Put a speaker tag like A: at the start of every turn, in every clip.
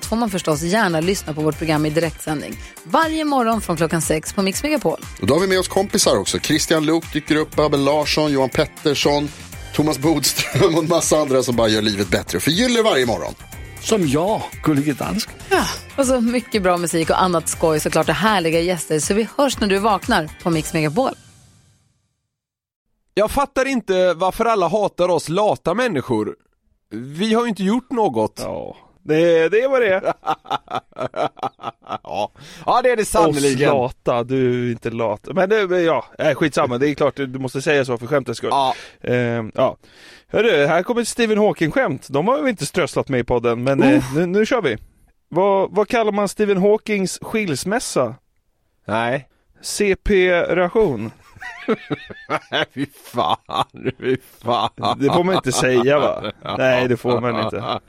A: allt får man förstås gärna lyssna på vårt program i direktsändning. Varje morgon från klockan sex på Mix Megapol.
B: Och då har vi med oss kompisar också. Christian Luuk dyker upp, Abel Larsson, Johan Pettersson, Thomas Bodström och en massa andra som bara gör livet bättre. Förgyller varje morgon.
C: Som jag, Gullige Dansken.
A: Och så mycket bra musik och annat skoj såklart och härliga gäster. Så vi hörs när du vaknar på Mix Megapol.
D: Jag fattar inte varför alla hatar oss lata människor. Vi har ju inte gjort något.
E: Ja, det, det är vad det är.
D: ja. ja, det är det sannerligen.
E: lata, du är inte lat. Men det, ja, skitsamma, det är klart du måste säga så för skämtets skull.
D: Ja.
E: Eh, ja. Hörru, här kommer ett Stephen Hawking-skämt. De har vi inte strösslat med i podden, men eh, nu, nu kör vi. Vad, vad kallar man Stephen Hawkings skilsmässa?
D: Nej.
E: CP-ration.
D: Nej, fy fan, fy fan.
E: Det får man inte säga va? Nej, det får man inte.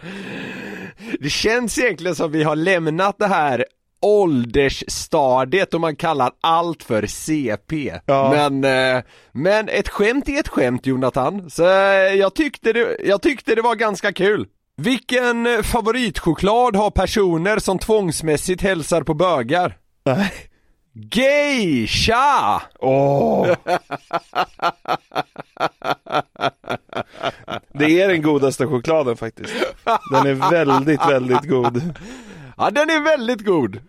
D: Det känns egentligen som vi har lämnat det här åldersstadiet och man kallar allt för CP.
E: Ja.
D: Men, eh, men ett skämt är ett skämt Jonathan, så eh, jag tyckte det, jag tyckte det var ganska kul. Vilken favoritchoklad har personer som tvångsmässigt hälsar på bögar?
E: Nej.
D: Geisha!
E: Åh! Det är den godaste chokladen faktiskt. Den är väldigt, väldigt god.
D: Ja den är väldigt god.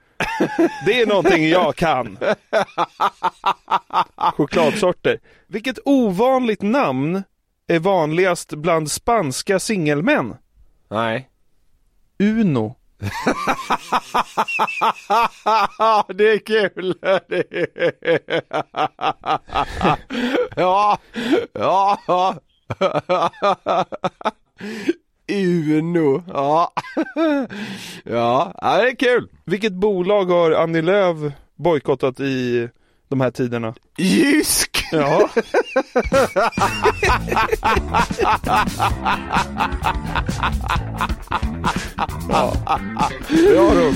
E: Det är någonting jag kan. Chokladsorter. Vilket ovanligt namn är vanligast bland spanska singelmän?
D: Nej.
E: Uno.
D: det är kul! Ja, ja. Uno, ja, ja, det är kul.
E: Vilket bolag har Annie Lööf bojkottat i de här tiderna?
D: Jysk!
E: Ja. ja. Bra.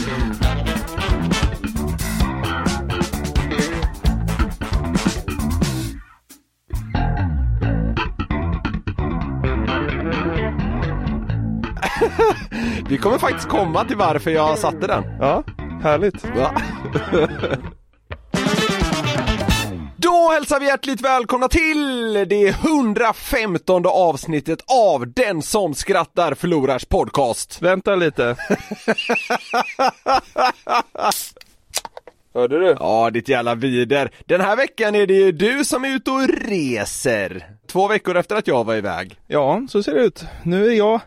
D: Vi kommer faktiskt komma till varför jag satte den.
E: Ja, härligt.
D: Va? Då hälsar vi hjärtligt välkomna till det 115 avsnittet av Den som skrattar förlorars podcast.
E: Vänta lite. Hörde du?
D: Ja, ditt jävla vider. Den här veckan är det ju du som är ute och reser. Två veckor efter att jag var iväg.
E: Ja, så ser det ut. Nu är jag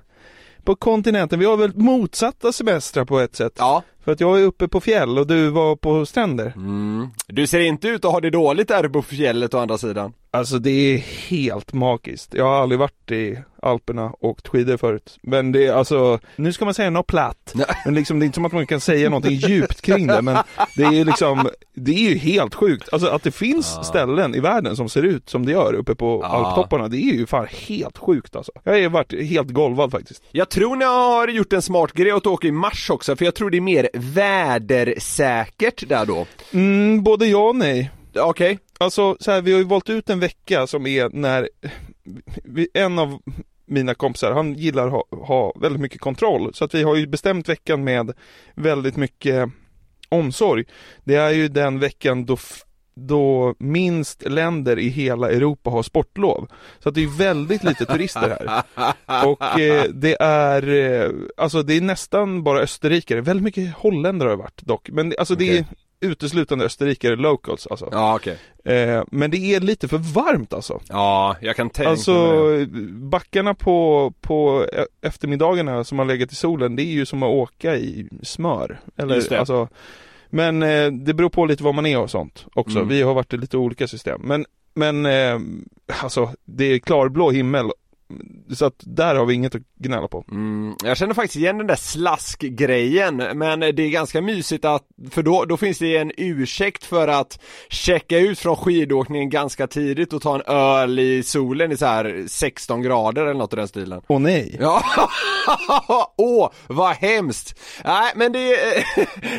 E: på kontinenten. Vi har väl motsatta semestrar på ett sätt.
D: Ja.
E: För att jag är uppe på fjäll och du var på stränder.
D: Mm. Du ser inte ut att ha det dåligt där på fjället å andra sidan.
E: Alltså det är helt magiskt. Jag har aldrig varit i Alperna och åkt skidor förut. Men det är alltså, nu ska man säga något platt. Men liksom det är inte som att man kan säga någonting djupt kring det. Men det är ju liksom, det är ju helt sjukt. Alltså att det finns ställen i världen som ser ut som det gör uppe på alptopparna. Det är ju fan helt sjukt alltså. Jag har varit helt golvad faktiskt.
D: Jag tror ni har gjort en smart grej att åka i mars också, för jag tror det är mer vädersäkert där då.
E: Mm, både ja och nej.
D: Okej.
E: Alltså så här, vi har ju valt ut en vecka som är när vi, en av mina kompisar, han gillar ha, ha väldigt mycket kontroll. Så att vi har ju bestämt veckan med väldigt mycket omsorg. Det är ju den veckan då då minst länder i hela Europa har sportlov. Så att det är väldigt lite turister här. Och eh, det är, eh, alltså det är nästan bara österrikare, väldigt mycket holländare har det varit dock. Men alltså det är uteslutande österrikare locals alltså.
D: Ja, okej.
E: Eh, men det är lite för varmt alltså.
D: Ja, jag kan tänka
E: Alltså backarna på, på e- eftermiddagarna som har legat i solen, det är ju som att åka i smör. Eller,
D: Just det.
E: Alltså, men eh, det beror på lite vad man är och sånt också.
D: Mm.
E: Vi har varit i lite olika system. Men, men eh, alltså det är klarblå himmel Så att där har vi inget att gnälla på.
D: Mm, jag känner faktiskt igen den där slaskgrejen men det är ganska mysigt att, för då, då finns det en ursäkt för att checka ut från skidåkningen ganska tidigt och ta en öl i solen i så här 16 grader eller något i den stilen.
E: Åh nej!
D: Ja, åh vad hemskt! Nej men det,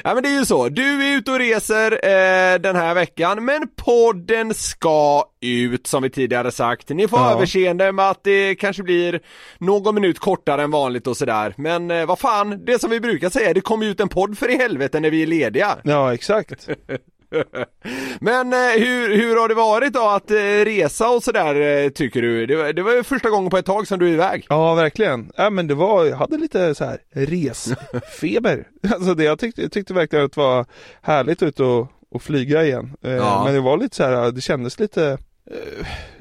D: ja, men det är ju så, du är ute och reser eh, den här veckan men podden ska ut som vi tidigare sagt. Ni får
E: Ja.
D: överseende med att det kanske blir någon minut kortare än vanligt och sådär. Men eh, vad fan, det som vi brukar säga, det kommer ut en podd för i helvete när vi är lediga.
E: Ja, exakt.
D: Men eh, hur, hur har det varit då att eh, resa och sådär eh, tycker du? Det, var- det var ju första gången på ett tag som du är iväg.
E: Ja, verkligen. Ja, men det var, jag hade lite så här resfeber. alltså det, jag tyckte, jag tyckte verkligen att det var härligt ut och, och flyga igen. Eh,
D: Ja.
E: Men det var lite så här, det kändes lite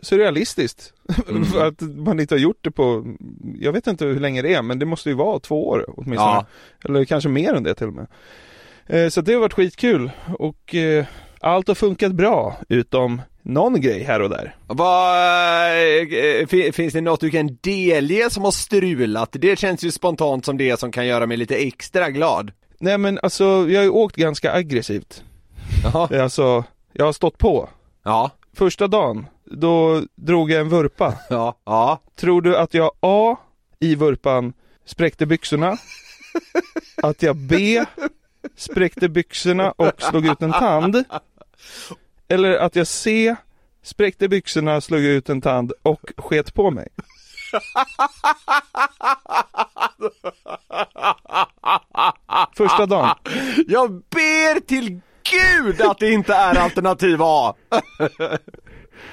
E: surrealistiskt.
D: Mm.
E: För att man inte har gjort det på, jag vet inte hur länge det är, men det måste ju vara två år åtminstone.
D: Ja.
E: Eller kanske mer än det till och med. Eh, Så det har varit skitkul och eh, allt har funkat bra utom någon grej här och där.
D: Vad, eh, fi- finns det något du kan delge som har strulat? Det känns ju spontant som det som kan göra mig lite extra glad.
E: Nej men alltså, jag har ju åkt ganska aggressivt.
D: Jaha.
E: Alltså, jag har stått på.
D: Ja,
E: Första dagen, då drog jag en vurpa.
D: ja, ja.
E: Tror du att jag A, i vurpan, spräckte byxorna? Att jag B, spräckte byxorna och slog ut en tand? Eller att jag C, spräckte byxorna, slog ut en tand och sket på mig? Första dagen.
D: Jag ber till gud att det inte är alternativ A!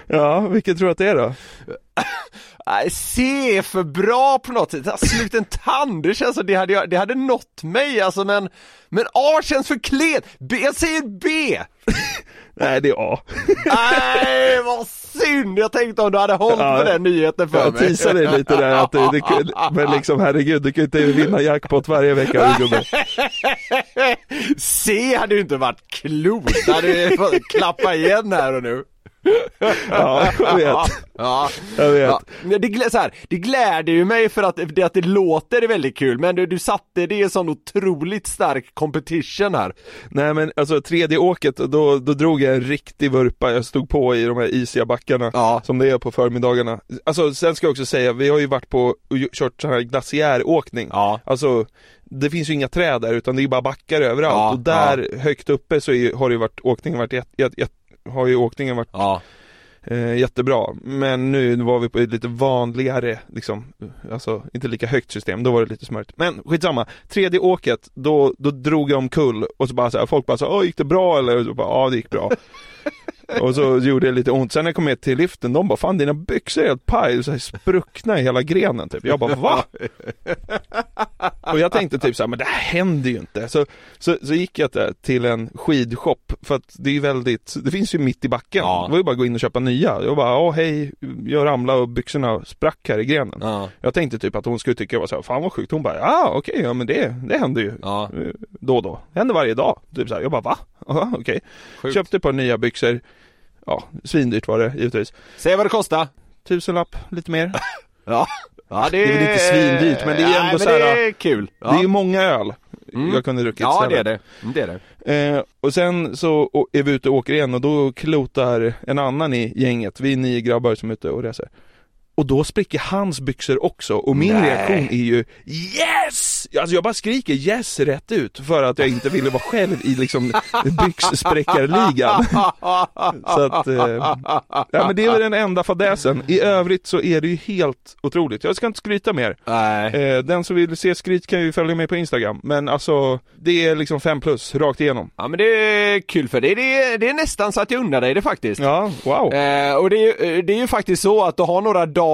E: Ja, vilket tror du att det är då?
D: Nej, C är för bra på något sätt. Slut en tand, det känns som det hade, jag- det hade nått mig alltså men, men A känns för klen. B, jag säger B!
E: Nej, det är A.
D: Nej, vad synd! Jag tänkte om du hade hållit
E: Ja,
D: på den nyheten för
E: Jag
D: mig.
E: teasade dig lite där att det, det, men liksom herregud, du kan ju inte vinna jackpot varje vecka du gubbe.
D: C hade ju inte varit klokt, det hade ju klappa igen här och nu.
E: Ja, jag vet.
D: Ja,
E: Jag vet.
D: ja. Det, så här, det gläder ju mig för att det, att det låter väldigt kul, men du, du satte det i en sån otroligt stark competition här.
E: Nej men alltså tredje åket, då, då drog jag en riktig vurpa, jag stod på i de här isiga backarna
D: Ja.
E: som det är på förmiddagarna. Alltså sen ska jag också säga, vi har ju varit på och kört sån här glaciäråkning.
D: Ja.
E: Alltså det finns ju inga träd där utan det är bara backar överallt
D: Ja,
E: och där högt uppe så är, har det ju varit, åkningen varit jätte, jätte, har ju åkningen varit
D: Ja.
E: eh, jättebra. Men nu var vi på ett lite vanligare, liksom, alltså inte lika högt system, då var det lite smörigt. Men skitsamma, tredje åket, då, då drog jag omkull och så bara så här, folk bara så här, "Åh, gick det bra eller? Och så bara, ja det gick bra. och så gjorde det lite ont, sen när jag kom ner till liften, de bara, fan dina byxor är helt paj, så här, spruckna i hela grenen typ. Jag bara, va? och jag tänkte typ så här, men det här händer ju inte. Så, så, så gick jag där till en skidshop, för att det är ju väldigt, det finns ju mitt i backen.
D: Ja.
E: Det var ju bara att gå in och köpa nya. Jag bara, ja hej, jag ramlade och byxorna sprack här i grenen.
D: Ja.
E: Jag tänkte typ att hon skulle tycka jag var så här, fan vad sjukt. Hon bara, ja okej, ja men det, det händer ju
D: Ja.
E: eh, då och då. Det händer varje dag. Typ så här. Jag bara, va? Okej.
D: Sjukt.
E: Köpte ett par nya byxor. Ja, svindyrt var det givetvis.
D: Säg vad det kostar.
E: Tusenlapp, lite mer.
D: Ja. Ja, det,
E: Det är väl inte svindyrt, men det är
D: Nej,
E: ändå så här-
D: Det är kul. Ja.
E: Det är många öl
D: Mm.
E: jag kunde druckit
D: Ja, det är det. Det är det.
E: Eh, och sen så är vi ute och åker igen och då klotar en annan i gänget, vi är nio grabbar som är ute och reser. Och då spricker hans byxor också och min
D: Nej.
E: reaktion är ju Yes! Alltså jag bara skriker yes rätt ut för att jag inte ville vara själv i liksom byxspräckarligan. Så att, eh, ja men det är väl den enda fadäsen. I övrigt så är det ju helt otroligt. Jag ska inte skryta mer.
D: Nej.
E: Eh, den som vill se skryt kan ju följa med på Instagram. Men alltså, det är liksom fem plus rakt igenom.
D: Ja men det är kul för det. Det är, det är nästan så att jag undrar dig det faktiskt.
E: Ja, wow.
D: Eh, och det är, ju- det är ju faktiskt så att du har några dagar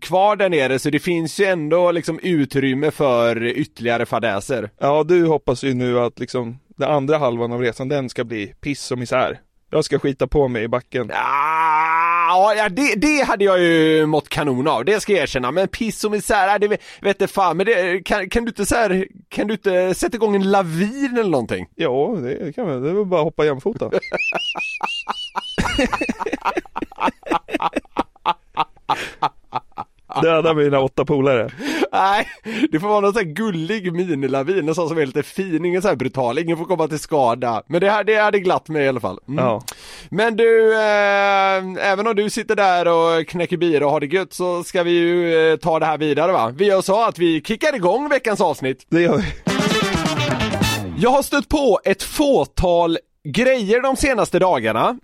D: kvar där nere så det finns ju ändå liksom utrymme för ytterligare fadäser.
E: Ja, du hoppas ju nu att liksom den andra halvan av resan, den ska bli piss och misär. Jag ska skita på mig i backen.
D: Ah, ja, det, det hade jag ju mått kanon av, det ska jag erkänna. Men piss och misär, det vet- jag fan. Men det, kan, kan du inte så här, kan du inte sätta igång en lavin eller någonting?
E: Ja, det kan man. Det är väl bara att hoppa jämfota. Döda mina åtta polare.
D: Nej, det får vara någon sån här gullig minilavin, en sån som är lite fin, ingen sån här brutal, ingen får komma till skada. Men det, här, det hade glatt mig i alla fall. Mm.
E: Ja.
D: Men du, eh, även om du sitter där och knäcker bira och har det gött så ska vi ju eh, ta det här vidare va? Vi gör så att vi kickar igång veckans avsnitt.
E: Det gör vi.
D: Jag har stött på ett fåtal grejer de senaste dagarna.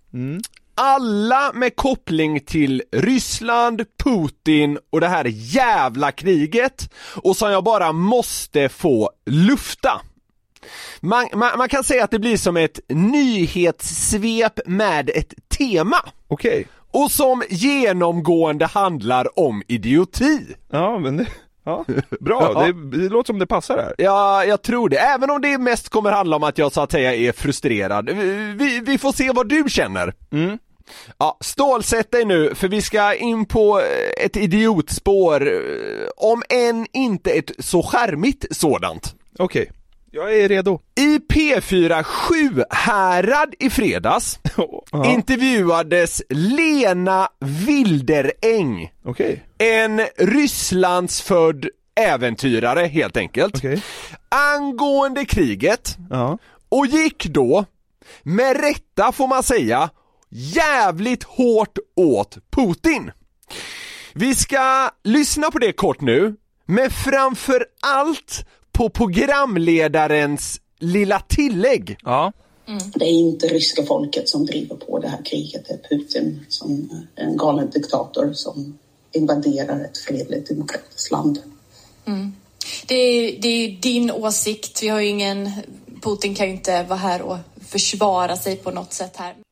D: Alla med koppling till Ryssland, Putin och det här jävla kriget och som jag bara måste få lufta. Man, man, man kan säga att det blir som ett nyhetssvep med ett tema
E: Okej.
D: och som genomgående handlar om idioti.
E: Ja, men det, ja. Bra,
D: Ja.
E: Det, det låter som det passar här.
D: Ja, jag tror det. Även om det mest kommer handla om att jag så att säga är frustrerad. Vi, vi får se vad du känner.
E: Mm.
D: Ja, stålsätt dig nu för vi ska in på eh, ett idiotspår, eh, om än inte ett så skärmigt sådant.
E: Okej. Jag är redo.
D: I P4 Sjuhärad i fredags
E: Ja.
D: intervjuades Lena Wilderäng,
E: Okej.
D: en Rysslandsfödd äventyrare helt enkelt,
E: Okej.
D: angående kriget
E: Ja.
D: och gick då, med rätta får man säga, jävligt hårt åt Putin. Vi ska lyssna på det kort nu, men framför allt på programledarens lilla tillägg.
E: Ja.
F: Det är inte ryska folket som driver på det här kriget. Det är Putin som är en galen diktator som invaderar ett fredligt demokratiskt land.
G: Det är, det är din åsikt. Vi har ju ingen... Putin kan ju inte vara här och försvara sig på något sätt här.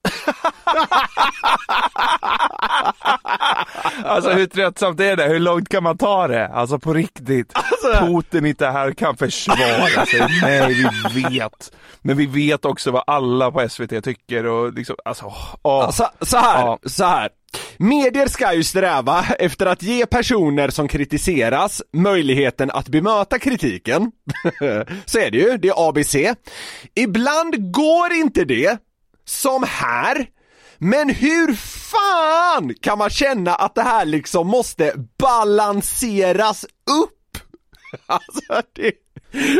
E: Alltså hur tröttsamt är det? Hur långt kan man ta det? Alltså på riktigt. Putin inte här kan försvara sig. Nej, vi vet. Men vi vet också vad alla på SVT tycker och liksom, alltså, åh.
D: Så, så här,
E: Ja.
D: så här. Medier ska ju sträva efter att ge personer som kritiseras möjligheten att bemöta kritiken. så är det ju, det är ABC. Ibland går inte det, som här. Men hur fan kan man känna att det här liksom måste balanseras upp? Alltså det...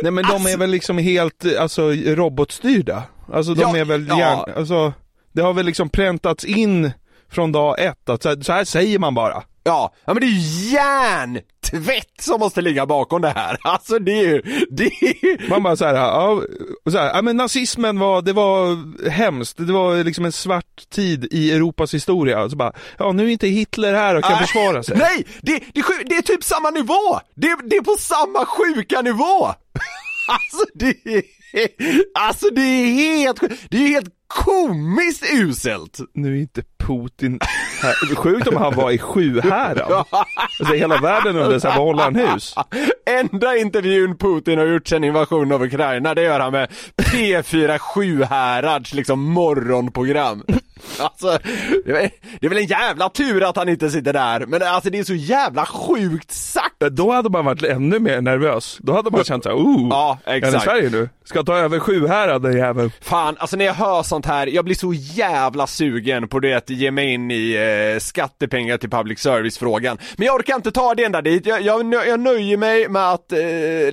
E: Nej men de är väl liksom helt, alltså robotstyrda. Alltså de
D: Ja,
E: är väl
D: ja.
E: hjärn, alltså det har väl liksom präntats in från dag ett att så här, så här säger man bara.
D: Ja, ja men det är ju hjärntvätt som måste ligga bakom det här. Alltså det är ju, det är ju...
E: Man bara såhär, ja, så här, ja men nazismen var, det var hemskt, det var liksom en svart tid i Europas historia. Och så bara, ja nu är inte Hitler här och kan
D: Nej,
E: försvara sig.
D: Nej, det, det, det är typ samma nivå! Det, det är på samma sjuka nivå! Alltså det är, alltså det är helt, det är ju helt komiskt uselt!
E: Nu är inte Putin här. Sjukt om han var i Sjuhärad. Alltså hela världen undrar såhär, vad håller han hus?
D: Enda intervjun Putin har gjort sedan invasionen av Ukraina, det gör han med P4 Sjuhärads liksom morgonprogram. Alltså, det är, det är väl en jävla tur att han inte sitter där, men alltså det är så jävla sjukt sagt!
E: Då hade man varit ännu mer nervös. Då hade man känt såhär, oh,
D: Ja,
E: är det
D: exakt.
E: Sverige nu? Ska ta över Sjuhärad den jäveln.
D: Fan, alltså när jag hör sånt här, jag blir så jävla sugen på det att ge mig in i eh, skattepengar till public service-frågan. Men jag orkar inte ta det ända dit, jag, jag, jag nöjer mig med att eh,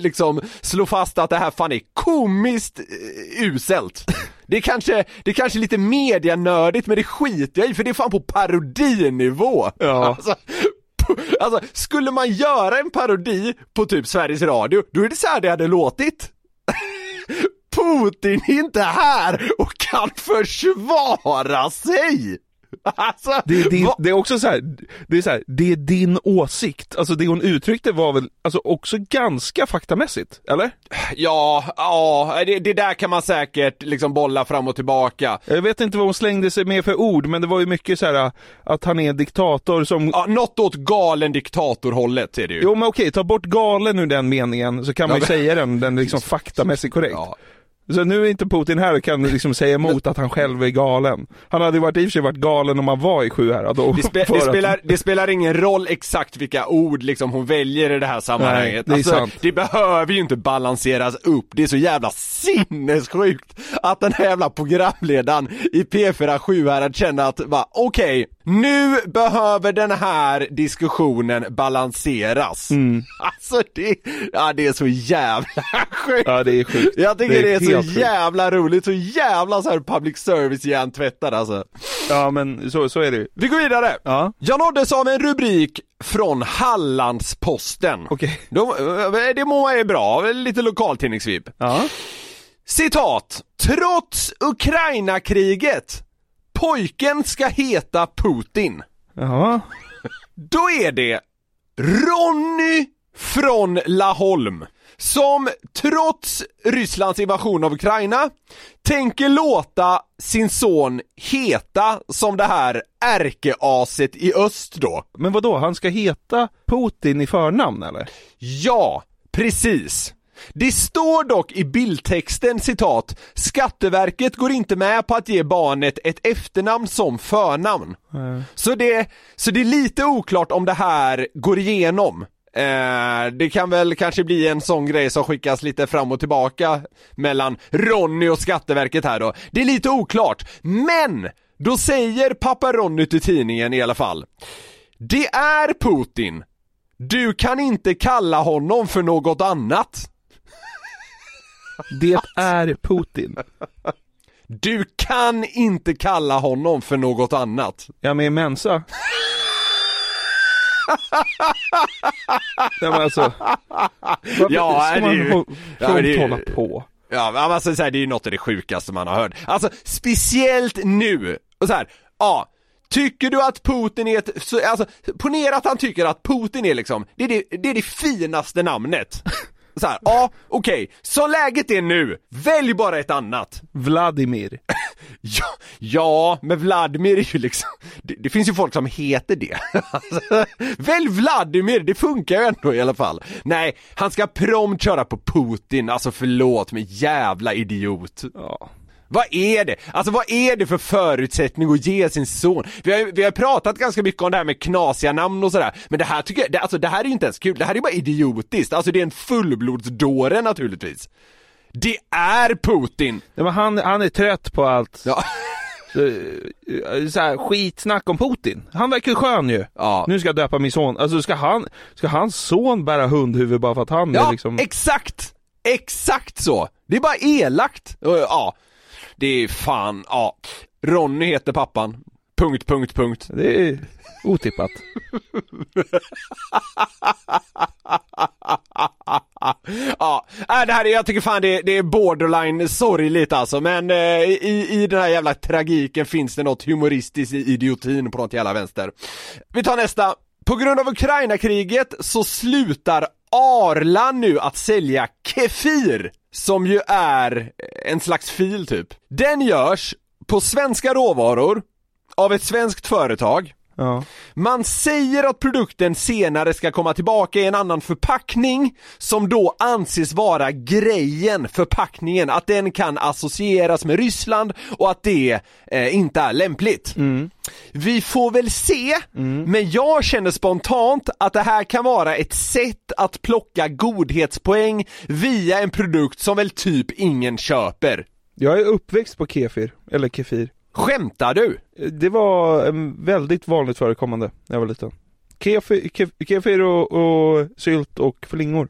D: liksom slå fast att det här fan är komiskt eh, uselt. Det är kanske, det är kanske lite medianördigt men det skiter jag i för det är fan på parodinivå.
E: Ja.
D: Alltså, alltså, skulle man göra en parodi på typ Sveriges Radio, då är det så här det hade låtit. Putin är inte här och kan försvara sig! Alltså,
E: Det är, din, det är också så här, det är så här, det är din åsikt. Alltså det hon uttryckte var väl alltså också ganska faktamässigt, eller?
D: Ja, ja, det, det där kan man säkert liksom bolla fram och tillbaka.
E: Jag vet inte vad hon slängde sig med för ord, men det var ju mycket så här att han är en diktator som
D: Ja, något åt galen diktatorhållet är det ju.
E: Jo men okej, ta bort galen ur den meningen så kan man ju
D: Ja, men-
E: säga den, den liksom faktamässigt korrekt.
D: Ja.
E: Så nu är inte Putin här och kan liksom säga emot att han själv är galen. Han hade ju varit, i och för sig varit galen om han var i Sjuhärad. och-
D: Det, spe, det,
E: att-
D: spelar, det spelar ingen roll exakt vilka ord liksom hon väljer i det här sammanhanget.
E: Nej, det är sant.
D: det behöver ju inte balanseras upp. Det är så jävla sinnessjukt att den här jävla programledaren i P4 Sjuhärad känner att, va, okej, Nu behöver den här diskussionen balanseras. Alltså det, ja, det är så jävla sjukt.
E: Ja, det är sjukt.
D: Jag tycker det är,
E: helt
D: så
E: sjukt.
D: jävla roligt, så jävla så här public service hjärntvättad alltså.
E: Ja, men så, så är det ju.
D: Vi går vidare.
E: Ja.
D: Jag nåddes av en rubrik från Hallandsposten.
E: Okej.
D: De, det må vara bra, lite lokaltidningsvibb.
E: Ja.
D: Citat. Trots Ukraina-kriget, pojken ska heta Putin.
E: Ja.
D: Då är det Ronny från Laholm som trots Rysslands invasion av Ukraina tänker låta sin son heta som det här ärkeaset i öst då.
E: Men vad då? han ska heta Putin i förnamn eller?
D: Ja, precis. Det står dock i bildtexten citat Skatteverket går inte med på att ge barnet ett efternamn som förnamn. Så, det, så det är lite oklart om det här går igenom. Eh, det kan väl kanske bli en sån grej som skickas lite fram och tillbaka mellan Ronny och Skatteverket här då. Det är lite oklart, men då säger pappa Ronny till tidningen i alla fall. Det är Putin. Du kan inte kalla honom för något annat.
E: Det är Putin.
D: Du kan inte kalla honom för något annat.
E: Med i Mensa. Nej men alltså. Varför
D: Ja,
E: ska man
D: ju-
E: hå-
D: ja, det är
E: hålla på?
D: Ja, men alltså så här, det är ju något av det sjukaste man har hört. Alltså, speciellt nu. Och så här, ja. Tycker du att Putin är ett, så, alltså, ponera att han tycker att Putin är liksom, det är det, det, är det finaste namnet. Så här, ja, okej, så läget är nu, välj bara ett annat.
E: Vladimir.
D: Ja, ja, men Vladimir är ju liksom, det, det finns ju folk som heter det. Alltså, Välj Vladimir, det funkar ju ändå i alla fall. Nej, han ska prompt köra på Putin, alltså förlåt mig jävla idiot.
E: Ja.
D: Vad är det? Alltså vad är det för förutsättning att ge sin son? Vi har, vi har pratat ganska mycket om det här med knasiga namn och sådär, men det här tycker jag, det, alltså det här är ju inte ens kul, det här är bara idiotiskt, alltså det är en fullblodsdåre naturligtvis. Det är Putin!
E: Nej, men han, han är trött på allt.
D: Ja.
E: Så, eh, så här, skitsnack om Putin. Han verkar ju skön ju.
D: Ja.
E: Nu ska jag döpa min son. Alltså ska han, ska hans son bära hundhuvud bara för att han är
D: Ja,
E: liksom...
D: exakt! Exakt så! Det är bara elakt! Ja, det är fan, ja. Ronny heter pappan. Punkt, punkt, punkt.
E: Det är otippat.
D: ja, äh, det här är, jag tycker fan det, det är borderline sorgligt alltså, men eh, i, i den här jävla tragiken finns det något humoristiskt i idiotin på något jävla vänster. Vi tar nästa. På grund av Ukraina-kriget så slutar Arla nu att sälja Kefir, som ju är en slags fil typ. Den görs på svenska råvaror, av ett svenskt företag,
E: Ja.
D: man säger att produkten senare ska komma tillbaka i en annan förpackning som då anses vara grejen, förpackningen, att den kan associeras med Ryssland och att det eh, inte är lämpligt. Vi får väl se, men jag känner spontant att det här kan vara ett sätt att plocka godhetspoäng via en produkt som väl typ ingen köper.
E: Jag är uppväxt på kefir, eller kefir.
D: Skämtar du?
E: Det var väldigt vanligt förekommande när jag var liten. Kefir, kef, kefir och, och sylt och flingor.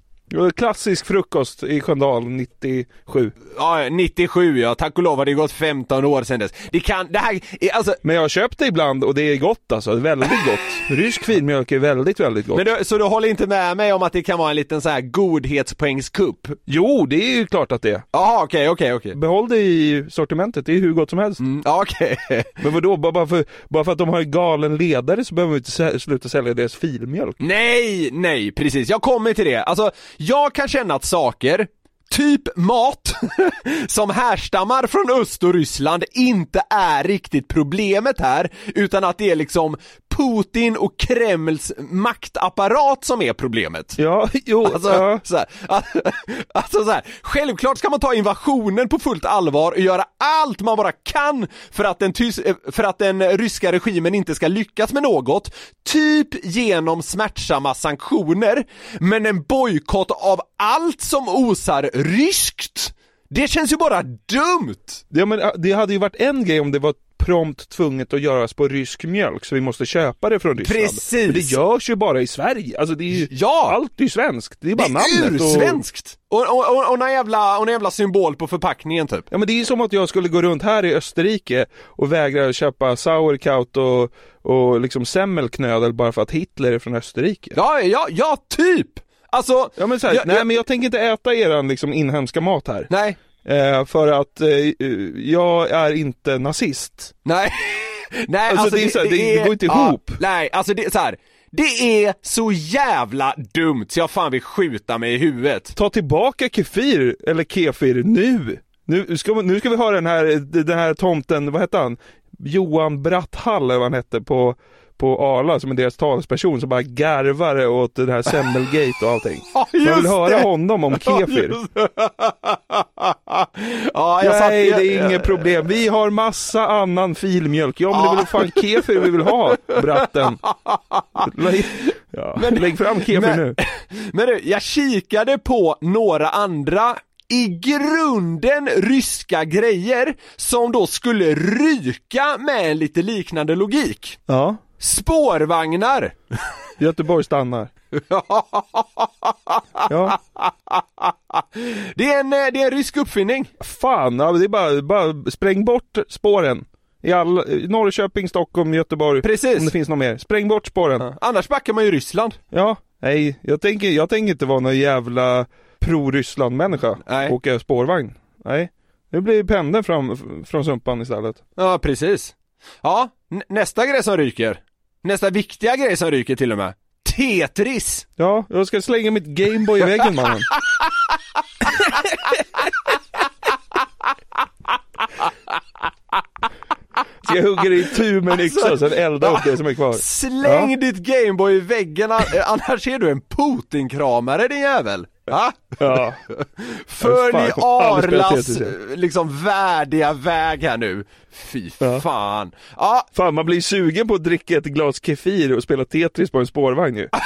E: Klassisk frukost i Sköndal 97.
D: Ja, 97 ja, tack och lov har det gått 15 år sedan dess. Det kan, det här, är, alltså
E: Men jag har köpt det ibland och det är gott alltså, väldigt gott. Rysk filmjölk är väldigt, väldigt gott.
D: Men du, så du håller inte med mig om att det kan vara en liten så här godhetspoängskupp?
E: Jo, det är ju klart att det är.
D: Jaha okej, okej, okej.
E: Behåll det i sortimentet, det är hur gott som helst.
D: Mm, okej.
E: Men vadå, bara för, bara för att de har en galen ledare så behöver vi inte sluta sälja deras filmjölk.
D: Nej, nej, precis. Jag kommer till det. Alltså, jag kan känna att saker, typ mat, som härstammar från öst och Ryssland inte är riktigt problemet här, utan att det är liksom Putin och Kremls maktapparat som är problemet.
E: Ja, jo,
D: Alltså,
E: ja.
D: så här, alltså så här, självklart ska man ta invasionen på fullt allvar och göra allt man bara kan för att den, tys- eh, för att den ryska regimen inte ska lyckas med något, typ genom smärtsamma sanktioner, men en bojkott av allt som osar ryskt, det känns ju bara dumt!
E: Ja men det hade ju varit en grej om det var prompt tvunget att göras på rysk mjölk så vi måste köpa det från Ryssland.
D: Precis.
E: Men det görs ju bara i Sverige, alltså det är ju,
D: Ja!
E: allt är ju svenskt. Det är bara
D: Det är
E: namnet och...
D: ursvenskt! Och, och, och, och, någon jävla, och någon jävla symbol på förpackningen typ.
E: Ja men det är ju som att jag skulle gå runt här i Österrike och vägra köpa sauerkraut och, och liksom semmelknödel bara för att Hitler är från Österrike.
D: Ja, ja, ja typ! Alltså,
E: Ja men så här,
D: Ja,
E: nej
D: ja.
E: men jag tänker inte äta eran liksom inhemska mat här.
D: nej,
E: Eh, för att eh, jag är inte nazist.
D: nej, nej
E: Alltså, det är så här, det- det går inte
D: ja,
E: ihop.
D: Nej, alltså det är så här. Det är så jävla dumt så jag fan vill skjuta mig i huvudet.
E: Ta tillbaka kefir, eller kefir, nu! Nu ska, nu ska vi höra den här, den här tomten, vad hette han? Johan Bratthall eller vad han hette på, på Arla som är deras talesperson som bara garvar åt det här semmelgate och allting.
D: Ja, just
E: vill höra
D: det.
E: honom om kefir.
D: ja, jag satt,
E: Nej, det är
D: jag-
E: inget problem. Vi har massa annan filmjölk. Ja, men det är väl fan kefir vi vill ha, bratten. Ja, lägg fram kefir
D: men-
E: nu.
D: Men du, jag kikade på några andra i grunden ryska grejer som då skulle ryka med en lite liknande logik.
E: Ja,
D: Spårvagnar!
E: Göteborg stannar. Ja,
D: Det är en, eh, det är en rysk uppfinning.
E: fan, ja, det är bara, bara spräng bort spåren. I all, Norrköping, Stockholm, Göteborg.
D: Precis.
E: Om det finns något mer. Spräng bort spåren.
D: Annars backar man ju Ryssland.
E: Ja, nej, jag tänker, jag tänker inte vara någon jävla pro-Ryssland-människa.
D: Nej.
E: Åka spårvagn. Nej. Nu blir pendeln fram, från Sumpan istället.
D: Ja, precis. Ja, nästa grej som ryker. Nästa viktiga grej som ryker till och med. Tetris!
E: Ja, jag ska slänga mitt Gameboy i väggen mannen. Jag hugga det i tu med en yxa och sen elda upp det som är kvar?
D: Släng ditt Gameboy i väggen, eh, annars är du en Putin-kramare din jävel! Va?
E: Ja. Aldrig spela
D: Arlas eh, liksom värdiga väg här nu. Fy
E: Ja.
D: fan. Ja,
E: Fan, man blir sugen på att dricka ett glas kefir och spela Tetris på en spårvagn ju.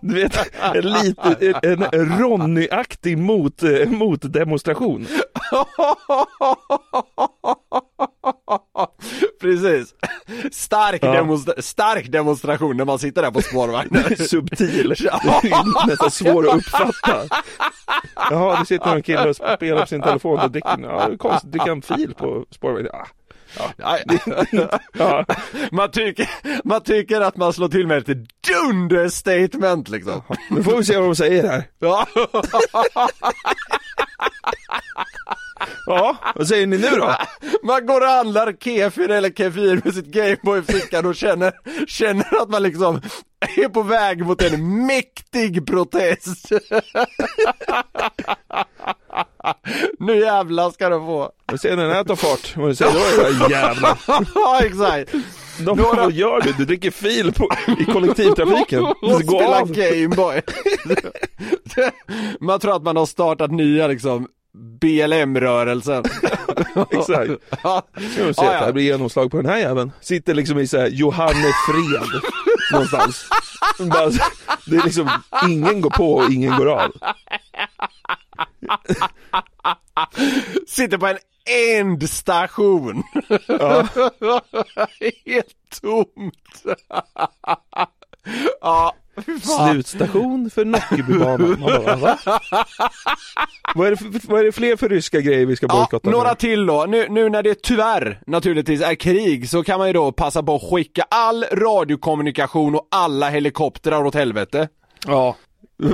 E: Du vet, en en, Ronny-aktig mot, eh, motdemonstration.
D: Precis. Stark,
E: Ja.
D: demonstra- stark demonstration när man sitter där på spårvagnen.
E: Subtil. Nästan svår att uppfatta. Jaha, det sitter en kille och spelar på sin telefon och dricker, ja, konstigt, dricker en fil på spårvagnen. Ja.
D: Ja,
E: Ja.
D: man, tycker, man tycker att man slår till med ett dunderstatement liksom.
E: Nu får vi se vad de säger här.
D: Ja.
E: Ja, vad säger ni nu då?
D: Man går och handlar kefir eller kefir med sitt Gameboy i fickan och känner, känner att man liksom är på väg mot en mäktig protest. nu jävlar ska du få.
E: Vi ser när den här tar fart. Vad säger då era jävlar?
D: ja exakt.
E: De,
D: Några-
E: Vad gör du? Du dricker fil på, i kollektivtrafiken.
D: och
E: Gå
D: spela
E: av.
D: Gameboy. man tror att man har startat nya liksom BLM-rörelsen.
E: Exakt.
D: ja.
E: Ska vi se
D: Ja,
E: att
D: ja.
E: det blir genomslag på den här jäveln. Sitter liksom i såhär Johannefred någonstans. Bara, det är liksom, ingen går på och ingen går av.
D: Sitter på en ändstation.
E: Ja.
D: Helt tomt. ja, fan.
E: Slutstation för Nockebybanan. Vad är, det för, vad är det fler för ryska grejer vi ska
D: Ja,
E: bojkotta?
D: några
E: nu?
D: till då. Nu, nu när det tyvärr naturligtvis är krig så kan man ju då passa på att skicka all radiokommunikation och alla helikoptrar åt helvete.
E: Ja.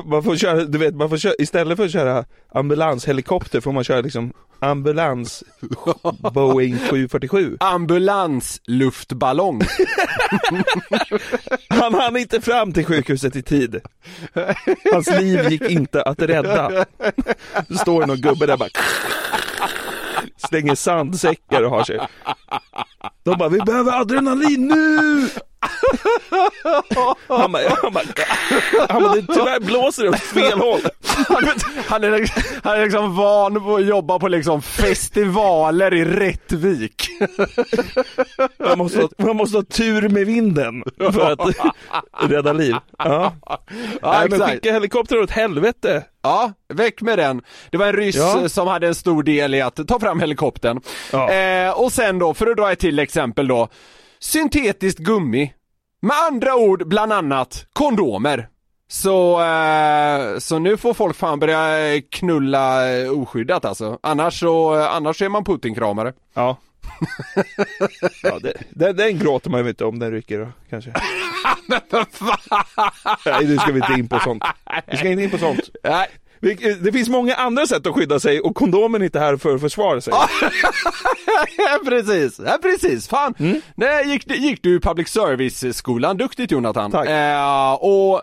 E: Man får köra, du vet, man får köra, istället för att köra ambulanshelikopter får man köra liksom ambulans Boeing 747.
D: Ambulansluftballong.
E: Han hann inte fram till sjukhuset i tid. Hans liv gick inte att rädda. Det står någon gubbe där bara Slänger sandsäckar och har sig. De bara, vi behöver adrenalin nu! Han bara, han bara, han bara tyvärr blåser det åt fel håll.
D: Han är, han är liksom van på att jobba på liksom festivaler i Rättvik.
E: Man måste, ha, man måste ha tur med vinden för att rädda liv. Ja.
D: Ja,
E: Nej, men skicka helikopter åt helvete.
D: Ja, väck med den. Det var en ryss
E: Ja.
D: som hade en stor del i att ta fram helikoptern.
E: Ja.
D: Eh, och sen då, för att dra ett till exempel då, syntetiskt gummi. Med andra ord, bland annat kondomer. Så, eh, så nu får folk fan börja eh, knulla eh, oskyddat alltså. Annars så, eh, annars är man Putin-kramare.
E: Ja. ja det, den, den gråter man ju inte om den rycker då, kanske. Nej, nu ska vi inte in på sånt. Vi ska inte in på sånt.
D: Nej.
E: Vi- Det finns många andra sätt att skydda sig och kondomen är inte här för att försvara sig.
D: Ja, precis, ja, precis. Fan,
E: Mm.
D: Nej, gick, gick du public service-skolan, duktigt Jonathan.
E: Tack.
D: Eh, och,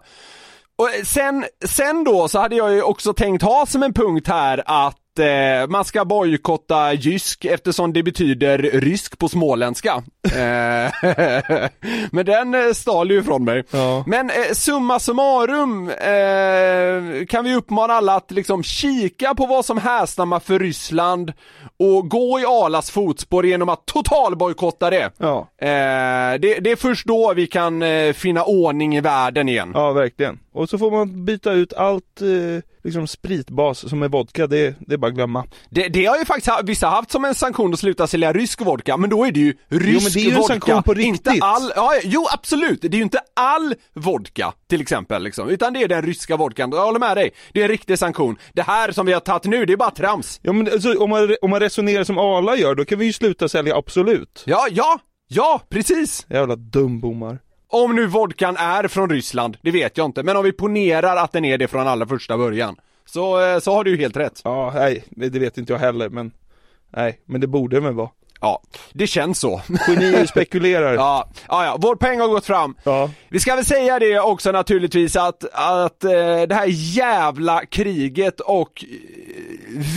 D: och sen, sen då så hade jag ju också tänkt ha som en punkt här att eh, man ska bojkotta Jysk eftersom det betyder rysk på småländska. Eh, Men den eh, stal ju ifrån mig.
E: Ja.
D: Men eh, summa summarum eh, kan vi uppmana alla att liksom kika på vad som härstammar för Ryssland och gå i Alas fotspår genom att totalbojkotta det.
E: Ja.
D: Eh, det. Det är först då vi kan finna ordning i världen igen.
E: Ja, verkligen. Och så får man byta ut allt liksom spritbas som är vodka, det, det är bara att glömma.
D: Det, det har ju faktiskt vissa haft som en sanktion att sluta sälja rysk vodka, men då är det ju rysk
E: men det är ju en
D: vodka.
E: sanktion på
D: Inte
E: riktigt.
D: all, ja, jo absolut, det är ju inte all vodka till exempel liksom, utan det är den ryska vodkan. Jag håller med dig, det är en riktig sanktion. Det här som vi har tagit nu, det är bara trams.
E: Ja men alltså, om, man, om man resonerar som Arla gör, då kan vi ju sluta sälja Absolut.
D: Ja, ja, ja, precis!
E: Jävla dumbommar.
D: Om nu vodkan är från Ryssland, det vet jag inte, men om vi ponerar att den är det från allra första början, så, eh, så har du ju helt rätt.
E: Ja, nej, det vet inte jag heller, men nej, men det borde den väl vara.
D: Ja, det känns så.
E: Genier spekulerar.
D: Ja, ja, ja, vår peng har gått fram.
E: Ja.
D: Vi ska väl säga det också naturligtvis att, att eh, det här jävla kriget och eh,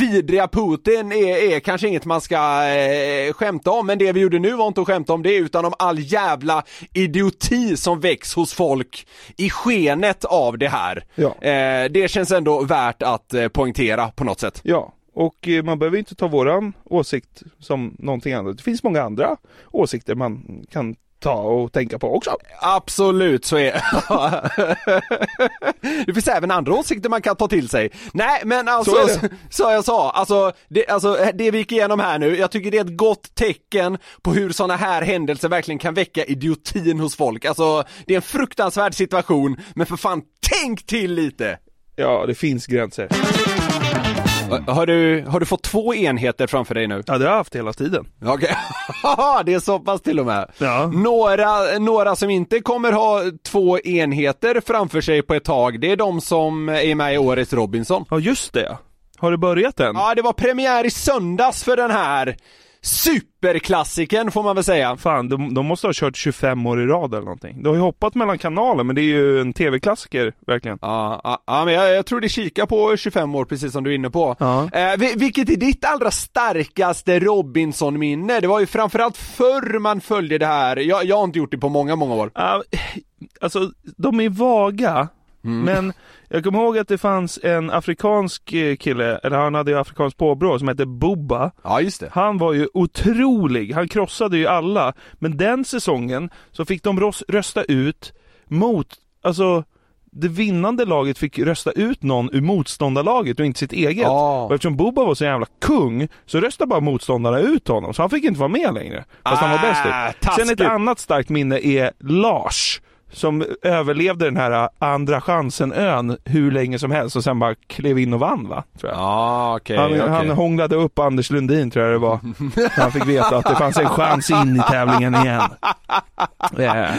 D: vidriga Putin är, är kanske inget man ska eh, skämta om, men det vi gjorde nu var inte att skämta om det utan om all jävla idioti som väcks hos folk i skenet av det här.
E: Ja.
D: Eh, det känns ändå värt att eh, poängtera på något sätt.
E: Ja, och eh, man behöver inte ta våran åsikt som någonting annat. Det finns många andra åsikter man kan ta och tänka på också.
D: Absolut så är Det finns även andra åsikter man kan ta till sig. Nej men alltså,
E: Så det.
D: så jag sa, alltså det, alltså det vi gick igenom här nu, jag tycker det är ett gott tecken på hur sådana här händelser verkligen kan väcka idiotin hos folk. Alltså det är en fruktansvärd situation, men för fan tänk till lite!
E: Ja, det finns gränser.
D: Har du, har du fått två enheter framför dig nu?
E: Ja, det har jag haft hela tiden.
D: Okej, det är så pass till och med.
E: Ja.
D: Några, några som inte kommer ha två enheter framför sig på ett tag, det är de som är med i årets Robinson.
E: Ja, just det. Har du börjat än?
D: Ja, det var premiär i söndags för den här superklassiken får man väl säga.
E: Fan, de, de måste ha kört 25 år i rad eller någonting. De har ju hoppat mellan kanaler, men det är ju en tv-klassiker, verkligen.
D: Ja, ja, ja men jag, jag tror det kikar på 25 år precis som du är inne på.
E: Ja.
D: Eh, vi- vilket är ditt allra starkaste Robinson-minne? Det var ju framförallt förr man följde det här, jag, jag har inte gjort det på många, många år.
E: Ja, alltså, de är vaga,
D: Mm.
E: men jag kommer ihåg att det fanns en afrikansk eh, kille, eller han hade ju afrikanskt påbrå, som hette Bubba.
D: Ja, just det.
E: Han var ju otrolig, han krossade ju alla. Men den säsongen så fick de rösta ut mot, alltså det vinnande laget fick rösta ut någon ur motståndarlaget och inte sitt eget.
D: Ja.
E: Och eftersom Bubba var så jävla kung så röstade bara motståndarna ut honom, så han fick inte vara med längre. Fast han var bäst
D: Ah,
E: ut. Sen ett annat starkt minne är Lars. Som överlevde den här andra chansen-ön hur länge som helst och sen bara klev in och vann va? Tror jag.
D: Ja, okej,
E: Han,
D: okej.
E: han hånglade upp Anders Lundin tror jag det var. Han fick veta att det fanns en chans in i tävlingen igen. Eh,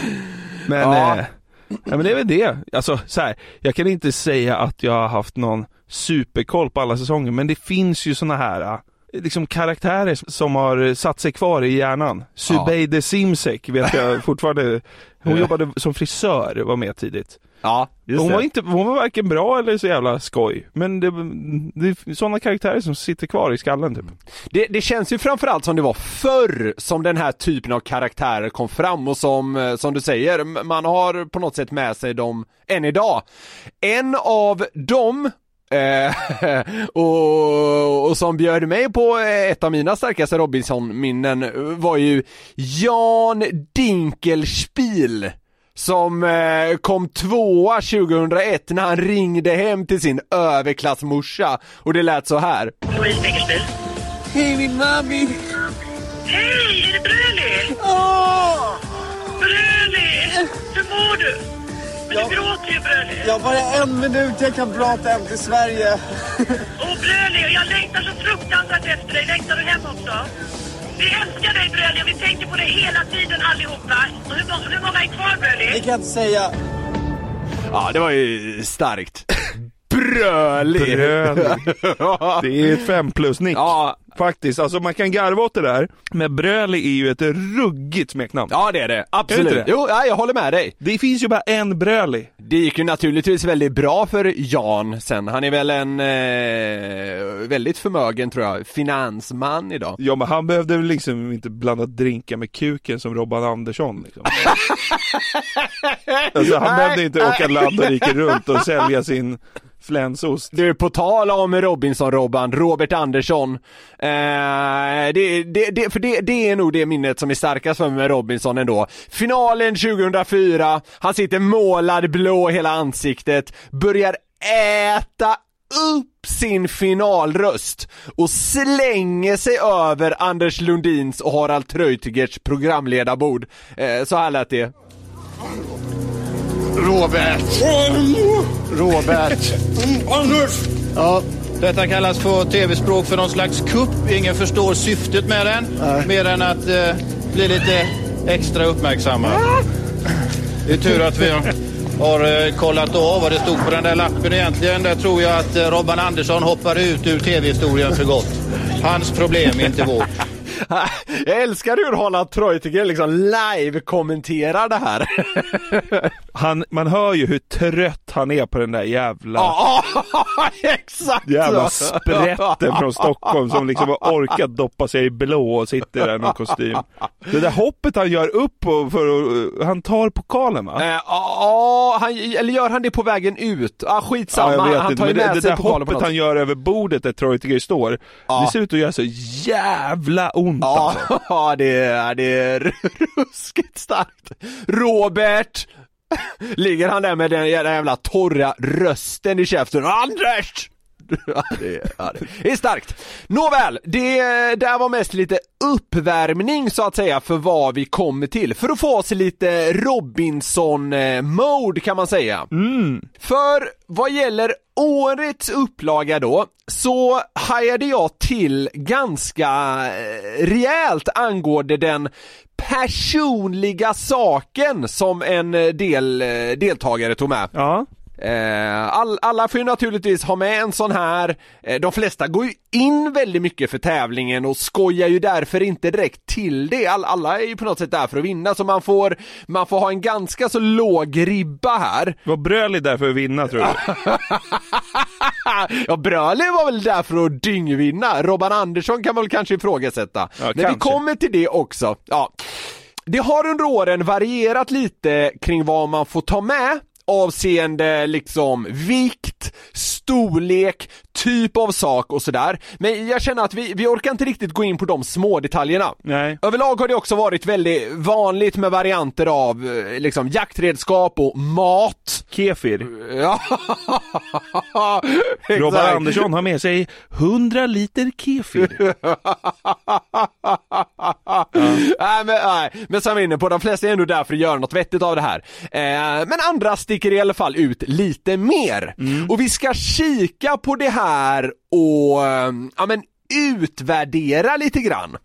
E: Men,
D: Ja.
E: eh, ja, men det är väl det. Alltså så här, jag kan inte säga att jag har haft någon superkoll på alla säsonger, men det finns ju såna här liksom karaktärer som har satt sig kvar i hjärnan. Subeide Simsek vet jag fortfarande. Hon jobbade som frisör, var med tidigt.
D: Ja, just
E: Hon
D: det.
E: var, inte, hon var varken bra eller så jävla skoj. Men det, det är sådana karaktärer som sitter kvar i skallen typ.
D: Det, det känns ju framförallt som det var förr som den här typen av karaktärer kom fram och som, eh, som du säger, man har på något sätt med sig dem än idag. En av dem och, och som bjöd mig på eh, ett av mina starkaste Robinson-minnen eh, var ju Jan Dinkelspiel som eh, kom tvåa 2001 när han ringde hem till sin överklassmorsa och det lät så här.
C: Hej min mami!
H: Hej, är det Bröli? Åh! Du gråter ju Bröli.
I: Jag bara en minut, jag kan prata hem till Sverige.
H: Åh Bröli, jag längtar så fruktansvärt efter dig. Längtar du hem också? Vi älskar dig Bröli och vi tänker på dig hela tiden allihopa. Och hur, många, hur många är kvar
I: Det
H: Bröli?
I: kan jag inte säga.
D: Ja, det var ju starkt. Brölig!
E: Brölig. Det är ett fem plus nick.
D: Ja,
E: Faktiskt, alltså man kan garva åt det där, men Bröli är ju ett ruggigt smeknamn.
D: ja det är det.
E: Är det
D: Absolut.
E: inte det?
D: Jo, ja, jag håller med dig.
E: Det finns ju bara en Bröli.
D: Det gick ju naturligtvis väldigt bra för Jan sen. Han är väl en eh, väldigt förmögen tror jag, finansman idag.
E: Ja men han behövde väl liksom inte blanda drinkar med kuken som Robban Andersson liksom. Alltså han behövde inte åka land och rike runt och sälja sin flänsost.
D: Du, på tal om Robinson-Robban, Robert Andersson. Eh, det, det, det, för det, det är nog det minnet som är starkast för mig med Robinson ändå. Finalen 2004, han sitter målad blå i hela ansiktet, börjar äta upp sin finalröst och slänger sig över Anders Lundins och Harald Treutiger's programledarbord. Eh, så här lät det.
J: Robert! Robert! Anders! Ja, detta kallas på tv-språk för någon slags kupp. Ingen förstår syftet med den. Mer än att eh, bli lite extra uppmärksammad. Det är tur att vi har eh, kollat av vad det stod på den där lappen egentligen. Där tror jag att eh, Robban Andersson hoppar ut ur tv-historien för gott. Hans problem, inte vårt.
D: Jag älskar hur Harald Treutiger liksom live-kommenterar det här.
E: Han, man hör ju hur trött han är på den där jävla
D: Ja, exakt!
E: Jävla sprätten från Stockholm som liksom har orkat doppa sig i blå och sitter där med kostym. Det där hoppet han gör upp och för att, han tar pokalen va?
D: Eh, Ja, han, eller gör han det på vägen ut? Ah, skitsamma,
E: Ja, jag vet
D: han
E: inte,
D: tar ju
E: det,
D: med
E: det
D: sig
E: där
D: pokalen på
E: hoppet han gör över bordet där Treutiger står,
D: Ja.
E: det ser ut att göra så jävla ont
D: Ja,
E: alltså.
D: ja det, är, det är ruskigt starkt. Robert! Ligger han där med den jävla, torra rösten i käften. Anders! Ja, det, ja, det är starkt. Nåväl, det där var mest lite uppvärmning så att säga för vad vi kommer till. För att få oss lite Robinson-mode kan man säga. För vad gäller årets upplaga då, så hajade jag till ganska eh, rejält angående den personliga saken som en eh, del eh, deltagare tog med.
E: Ja.
D: Eh, All, alla får ju naturligtvis ha med en sån här, Eh, de flesta går ju in väldigt mycket för tävlingen och skojar ju därför inte direkt till det. All, alla är ju på något sätt där för att vinna så man får, man får ha en ganska så låg ribba här.
E: Var Bröli där för att vinna tror du?
D: ja, Bröli var väl där för att dyngvinna. Robban Andersson kan man väl kanske ifrågasätta.
E: Ja,
D: Men vi kommer till det också. Ja. Det har under åren varierat lite kring vad man får ta med avseende liksom vikt, storlek, typ av sak och sådär. Men jag känner att vi, vi orkar inte riktigt gå in på de små detaljerna.
E: Nej.
D: Överlag har det också varit väldigt vanligt med varianter av eh, liksom jaktredskap och mat.
E: Kefir.
D: Ja,
E: Robban. Andersson har med sig 100 liter kefir.
D: nej, men, nej, men som vi är inne på, de flesta är ändå där för att göra något vettigt av det här. Eh, men andra sticker i alla fall ut lite mer. Och vi ska kika på det här och eh, ja, men, utvärdera lite grann.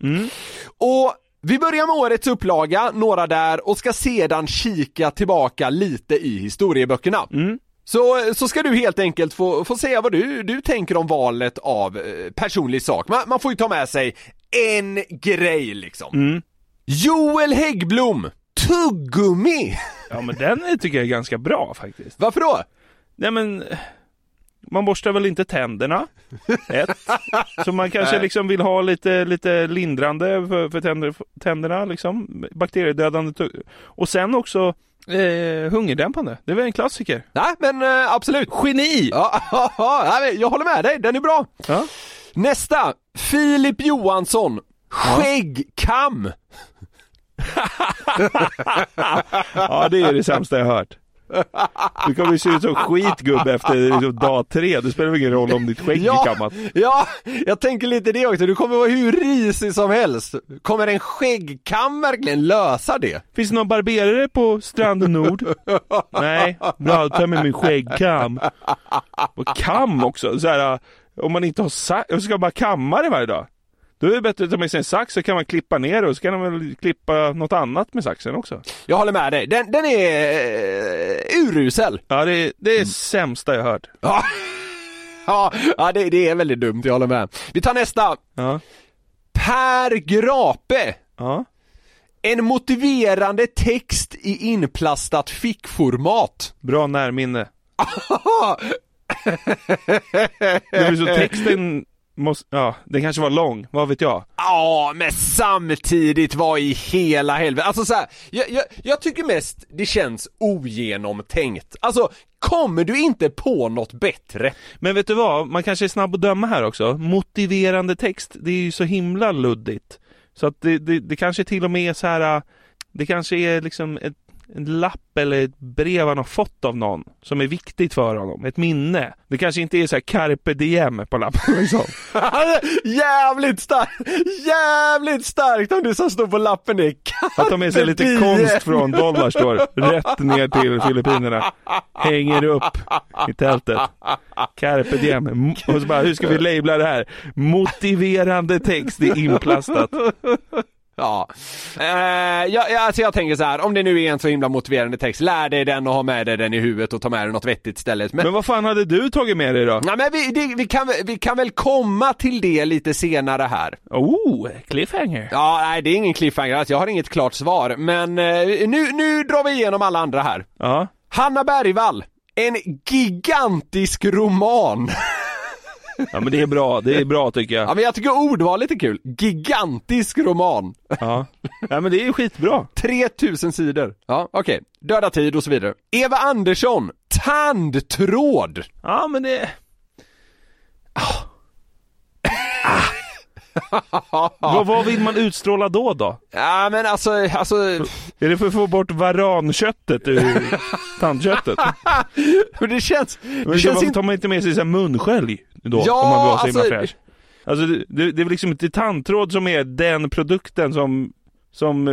D: Och vi börjar med årets upplaga, några där, och ska sedan kika tillbaka lite i historieböckerna. Så, så ska du helt enkelt få, få säga vad du, du tänker om valet av eh, personlig sak. Man, man får ju ta med sig en grej liksom. Joel Häggblom, tuggummi!
E: Ja men den tycker jag är ganska bra faktiskt.
D: Varför då?
E: Nej men, man borstar väl inte tänderna? Ett. Så man kanske liksom vill ha lite, lite lindrande för, för tänder, tänderna liksom. Bakteriedödande. Och sen också eh, hungerdämpande. Det är väl en klassiker?
D: Nej men eh, absolut.
E: Geni!
D: Ja, jag håller med dig, den är bra.
E: Ja.
D: Nästa, Filip Johansson, skäggkam.
E: Ja, det är det sämsta jag hört. Du kommer se ut som skitgubbe efter liksom, dag tre. Det spelar väl ingen roll om ditt skägg är kammat.
D: ja, jag tänker lite det också. Du kommer vara hur risig som helst. Kommer en skäggkam verkligen lösa det?
E: Finns det någon barberare på Strand Nord? Nej, bra, ta med min skäggkam. Och kam också, så här, om man inte har sax, ska bara kamma det varje dag. Då är det bättre att ta med sig en sax så kan man klippa ner det och så kan man väl klippa något annat med saxen också.
D: Jag håller med dig, den, den är uh, urusel.
E: Ja, det är det är mm. sämsta jag hört.
D: Ja, ja, det, det, är väldigt dumt, jag håller med. Vi tar nästa.
E: Ja.
D: Per Grape.
E: Ja.
D: En motiverande text i inplastat fickformat.
E: Bra närminne. det blir så texten Måste, ja, den kanske var lång, vad vet jag?
D: Ja, men samtidigt var i hela helvetet, alltså så här, jag, jag, jag, tycker mest det känns ogenomtänkt. Alltså, kommer du inte på något bättre?
E: Men vet du vad, man kanske är snabb att döma här också. Motiverande text, det är ju så himla luddigt. Så att det, det, det kanske till och med är så här, det kanske är liksom ett en lapp eller ett brev han har fått av någon som är viktigt för honom, ett minne. Det kanske inte är så här carpe diem på lappen liksom.
D: jävligt starkt, jävligt starkt om det som står på lappen är carpe
E: Att de med sig lite konst från dollar står rätt ner till Filippinerna. Hänger upp i tältet. Carpe diem. Och så bara, hur ska vi labla det här? Motiverande text i inplastat.
D: Ja, eh, jag, alltså jag tänker så här, om det nu är en så himla motiverande text, lär dig den och ha med dig den i huvudet och ta med dig något vettigt istället.
E: Men, men vad fan hade du tagit med dig då?
D: Nej men vi, det, vi, kan, vi kan väl komma till det lite senare här.
E: Oh, cliffhanger.
D: Ja, nej det är ingen cliffhanger, alltså jag har inget klart svar, men eh, nu, nu drar vi igenom alla andra här.
E: Ja.
D: Hanna Bergvall, en gigantisk roman.
E: Ja men det är bra, det är bra tycker jag.
D: Ja men jag tycker ordvalet är kul. Gigantisk roman.
E: Ja, ja men det är skitbra.
D: 3000 sidor. Ja, okej. Okay. Döda tid och så vidare. Eva Andersson, tandtråd.
E: Ja men det... Oh. Vad, vad vill man utstråla då då?
D: Ja men alltså, alltså...
E: Är det för att få bort varanköttet ur tandköttet?
D: men det känns...
E: Det men känns varför tar man inte med sig så munskölj då? Ja, om man vill vara så himla alltså... fräsch? Alltså det, det, det är liksom inte tandtråd som är den produkten som som eh,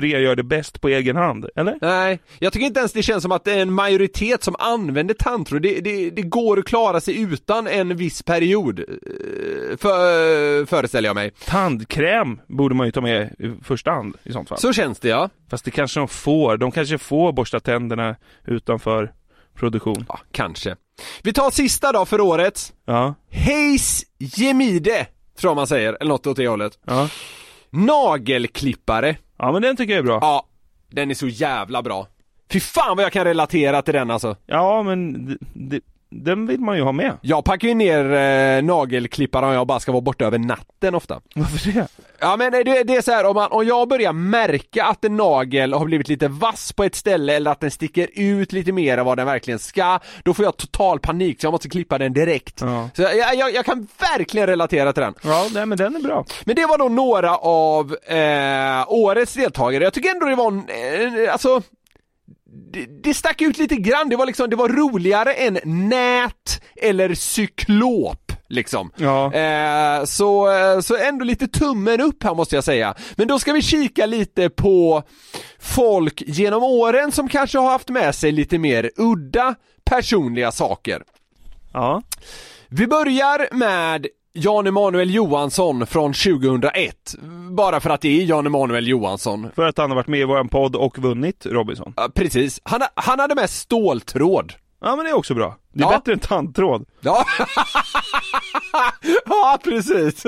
E: Rea gör det bäst på egen hand, eller?
D: Nej, jag tycker inte ens det känns som att det är en majoritet som använder tandtråd. Det, det, det går att klara sig utan en viss period, eh, för, föreställer jag mig.
E: Tandkräm borde man ju ta med i första hand i sånt fall.
D: Så känns det ja.
E: Fast det kanske de får, de kanske får borsta tänderna utanför produktion.
D: Ja, kanske. Vi tar sista då för året.
E: Ja.
D: Heis Jemide, tror jag man säger, eller något åt det hållet.
E: Ja.
D: Nagelklippare.
E: Ja men den tycker jag är bra.
D: Ja, den är så jävla bra. Fy fan vad jag kan relatera till den alltså.
E: Ja men det, den vill man ju ha med.
D: Jag packar ju ner eh, nagelklippare om jag bara ska vara borta över natten ofta.
E: Varför det?
D: Ja men det, det är så här, om, man, om jag börjar märka att en nagel har blivit lite vass på ett ställe eller att den sticker ut lite mer än vad den verkligen ska, då får jag total panik så jag måste klippa den direkt.
E: Ja.
D: Så jag, jag, jag, kan verkligen relatera till den.
E: Ja, nej, men den är bra.
D: Men det var då några av eh, årets deltagare. Jag tycker ändå det var, en, eh, alltså det, det stack ut lite grann, det var liksom, det var roligare än nät eller cyklop liksom.
E: Ja.
D: Eh, så, eh, så ändå lite tummen upp här måste jag säga. Men då ska vi kika lite på folk genom åren som kanske har haft med sig lite mer udda personliga saker.
E: Ja.
D: Vi börjar med Jan Emanuel Johansson från 2001. Bara för att det är Jan Emanuel Johansson.
E: För att han har varit med i vår podd och vunnit Robinson.
D: Ja, precis. Han, han hade med ståltråd.
E: Ja men det är också bra. Det är ja. bättre än tandtråd.
D: Ja, ja precis.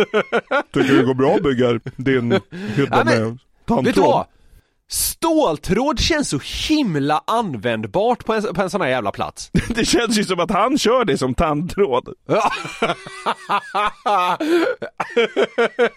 E: Tycker det går bra att bygga din hydda ja, med tandtråd? Vet du vad?
D: Ståltråd känns så himla användbart på en, på en sån här jävla plats.
E: det känns ju som att han kör det som tandtråd.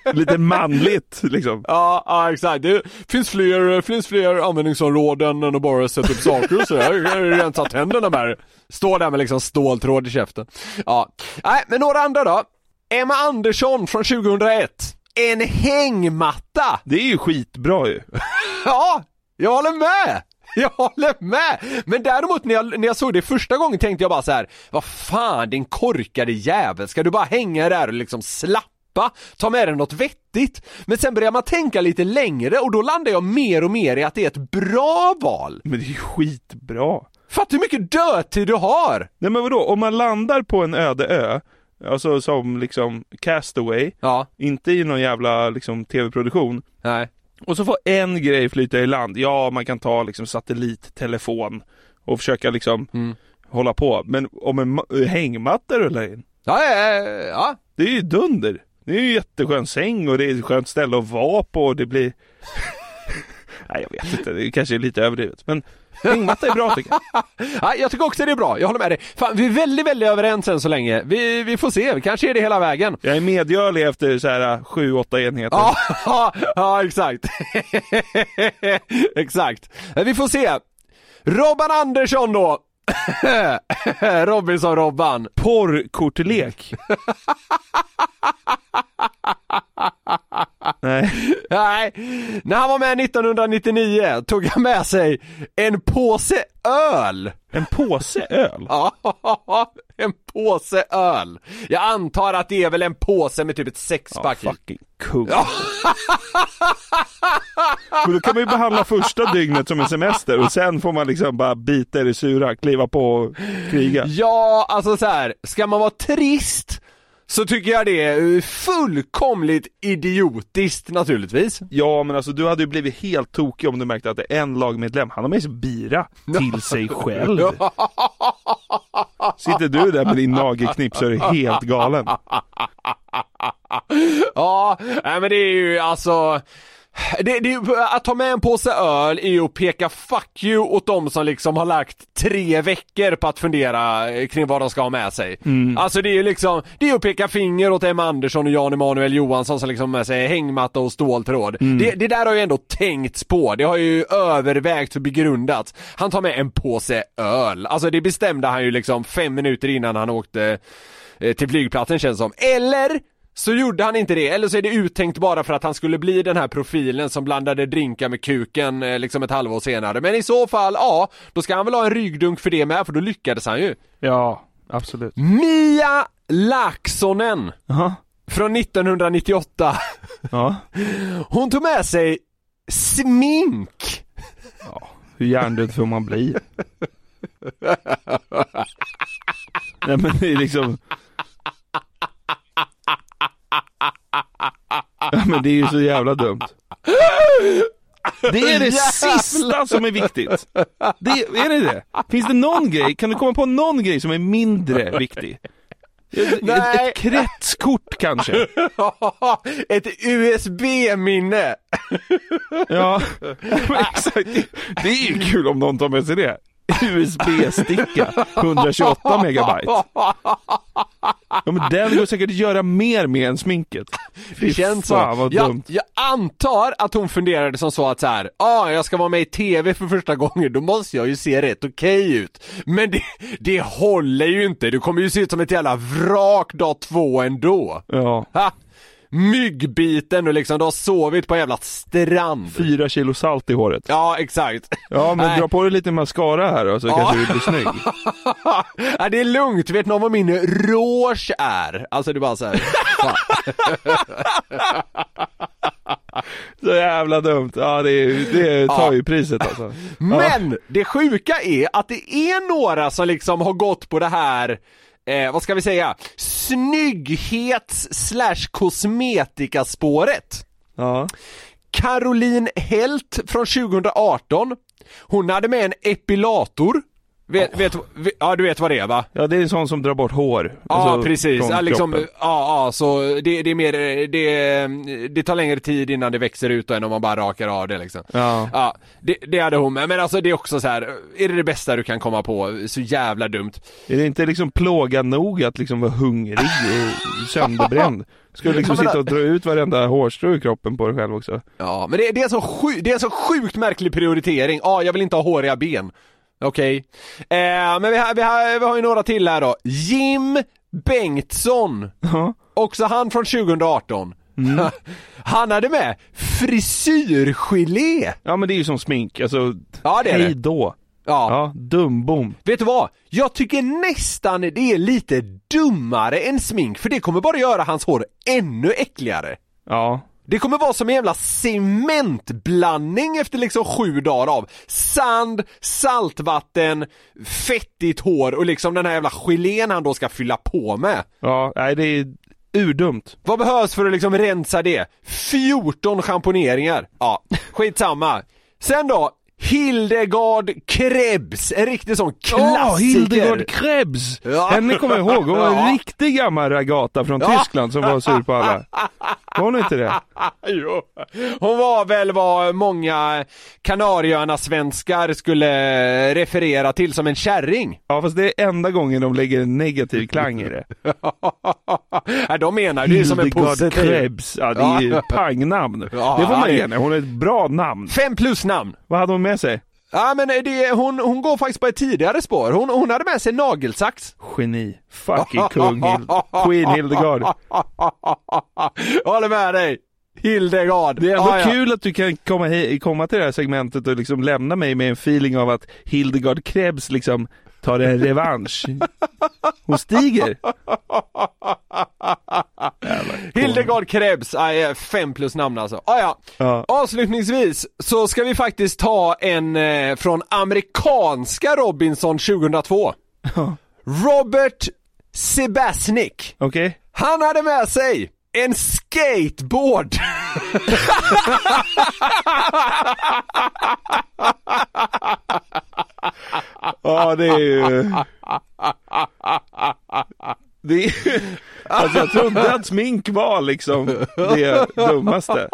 E: Lite manligt liksom.
D: Ja, ja exakt. Det finns fler, finns fler användningsområden än att bara sätta upp saker och så. Jag har rensat tänderna med Står där med liksom ståltråd i käften. Ja, nej men några andra då. Emma Andersson från 2001. En hängmatta!
E: Det är ju skitbra ju.
D: Ja, jag håller med! Jag håller med! Men däremot när jag, när jag såg det första gången tänkte jag bara så här: vad fan din korkade jävel, ska du bara hänga där och liksom slappa? Ta med dig något vettigt? Men sen börjar man tänka lite längre och då landar jag mer och mer i att det är ett bra val.
E: Men det är ju skitbra.
D: Fattar hur mycket dödtid du har!
E: Nej men vadå, om man landar på en öde ö, alltså som liksom Castaway,
D: Ja,
E: inte i någon jävla liksom tv-produktion,
D: nej.
E: och så får en grej flyta i land, ja man kan ta liksom satellittelefon och försöka liksom
D: Mm.
E: hålla på, men om en ma- hängmatta rullar in,
D: Ja, ja, ja.
E: det är ju dunder. Det är ju jätteskön säng och det är ett skönt ställe att vara på och det blir Nej jag vet inte, det kanske är lite överdrivet men hängmatta är bra tycker jag.
D: ja. Jag tycker också det är bra, jag håller med dig. Fan, vi är väldigt, väldigt överens än så länge. Vi, vi får se, kanske är det hela vägen.
E: Jag är medgörlig efter så här 7-8 enheter.
D: Ja, ja exakt. exakt. Men Vi får se. Robban Andersson då. Robinson-Robban.
E: Porrkortlek. Nej.
D: Nej, när han var med 1999 tog han med sig en påse öl.
E: En påse öl?
D: Ja, en påse öl. Jag antar att det är väl en påse med typ ett sexpack i.
E: fucking kung. Men då kan man ju behandla första dygnet som en semester och sen får man liksom bara bita i det sura, kliva på och kriga.
D: Ja, alltså så här, ska man vara trist så tycker jag det är fullkomligt idiotiskt naturligtvis.
E: Ja men alltså du hade ju blivit helt tokig om du märkte att det är en lagmedlem, han har med sig bira till sig själv. Sitter du där med din nagelknipp så är du helt galen.
D: Ja, nej men det är ju alltså det, det, att ta med en påse öl är ju att peka fuck you åt de som liksom har lagt tre veckor på att fundera kring vad de ska ha med sig. Alltså det är ju liksom, det är att peka finger åt Emma Andersson och Jan Emanuel Johansson som liksom har med sig hängmatta och ståltråd. Det, det där har ju ändå tänkts på, det har ju övervägts och begrundats. Han tar med en påse öl, alltså det bestämde han ju liksom fem minuter innan han åkte eh, till flygplatsen känns som. Eller så gjorde han inte det, eller så är det uttänkt bara för att han skulle bli den här profilen som blandade drinkar med kuken eh, liksom ett halvår senare. Men i så fall, ja, då ska han väl ha en ryggdunk för det med, för då lyckades han ju.
E: Ja, absolut.
D: Mia Laaksonen
E: Jaha.
D: från 1998.
E: Ja.
D: Hon tog med sig smink.
E: Hur hjärndöd får man bli? Nej men det är liksom Ja men det är ju så jävla dumt. Det är det
D: Jävlar.
E: sista som är viktigt. Det, är det det? Finns det någon grej, kan du komma på någon grej som är mindre viktig?
D: Nej.
E: ett, ett kretskort kanske?
D: Ett USB-minne.
E: Ja, exakt. Det, det är ju kul om någon tar med sig det. USB-sticka, 128 megabyte. Ja men den går säkert att göra mer med än sminket.
D: Det
E: Fy
D: känns så.
E: vad
D: jag,
E: dumt.
D: jag antar att hon funderade som så att så här, ah, jag ska vara med i TV för första gången, då måste jag ju se rätt okej ut. Men det, det håller ju inte, du kommer ju se ut som ett jävla vrak dag två ändå.
E: Ja.
D: Ha? Myggbiten och liksom, du har sovit på en jävla strand.
E: Fyra kilo salt i håret.
D: Ja, exakt.
E: Ja men
D: Nej.
E: dra på dig lite mascara här då så
D: Ja.
E: kanske du blir snygg.
D: ja, det är lugnt, vet någon vad min rouge är? Alltså det är bara så här. fan.
E: Så jävla dumt. Ja det, det tar ju priset alltså.
D: Men det sjuka är att det är några som liksom har gått på det här Eh, vad ska vi säga? Snygghets slash kosmetikaspåret.
E: Ja.
D: Caroline Helt från 2018. Hon hade med en epilator. Vet, vet, ja du vet vad det är va?
E: Ja det är en sån som drar bort hår.
D: Ja
E: alltså,
D: precis, ja, liksom, ja, ja så det, det är mer, det, det tar längre tid innan det växer ut än om man bara rakar av det liksom.
E: Ja.
D: Ja, det, det hade hon med, men alltså det är också så här. är det det bästa du kan komma på? Så jävla dumt.
E: Är det inte liksom plåga nog att liksom vara hungrig och sönderbränd? Ska du liksom sitta och dra ut varenda hårstrå i kroppen på dig själv också?
D: Ja, men det, det, är, så sju, det är en så sjukt märklig prioritering. Ja, jag vill inte ha håriga ben. Okej. Eh, men vi har, vi, har, vi har ju några till här då. Jim Bengtsson.
E: Ja.
D: Också han från 2018. Han hade med frisyrgelé.
E: Ja men det är ju som smink, alltså
D: Ja, det är
E: hej då.
D: Ja.
E: Ja, dumbom.
D: Vet du vad? Jag tycker nästan det är lite dummare än smink, för det kommer bara göra hans hår ännu äckligare.
E: Ja.
D: Det kommer vara som en jävla cementblandning efter liksom sju dagar av sand, saltvatten, fettigt hår och liksom den här jävla gelén han då ska fylla på med.
E: Ja, nej det är urdumt.
D: Vad behövs för att liksom rensa det? 14 schamponeringar. Ja, skitsamma. Sen då, Hildegard Krebs, en riktig sån klassiker.
E: Ja, Hildegard Krebs!
D: Ja.
E: Henne kommer jag ihåg, hon var en
D: Ja.
E: riktig gammal ragata från
D: Ja.
E: Tyskland som var sur på alla. Var hon inte det?
D: jo. Hon var väl vad många Kanarieöarna-svenskar skulle referera till som en kärring.
E: Ja fast det är enda gången de lägger en negativ klang i det.
D: Nej, de menar det är som en positiv.
E: Krebs, ja det är ju pangnamn.
D: Ja,
E: det får man ge henne, hon är ett bra namn.
D: Fem plus namn.
E: Vad hade hon med sig?
D: Ja men det, hon, hon går faktiskt på ett tidigare spår. Hon, hon hade med sig nagelsax.
E: Geni. Fucking kung Hild. Queen Hildegard.
D: Jag håller med dig. Hildegard.
E: Det är ändå
D: Ja, ja.
E: kul att du kan komma, komma till det här segmentet och liksom lämna mig med en feeling av att Hildegard Krebs liksom tar en revansch. Hon stiger.
D: Hildegard Krebs, är fem plus namn alltså. Ah, ja.
E: Ja.
D: Avslutningsvis så ska vi faktiskt ta en eh, från amerikanska Robinson 2002. Robert Sebasnik.
E: Okej?
D: Han hade med sig en skateboard.
E: Ja det är ju... Det är... Alltså jag trodde att smink var liksom det dummaste.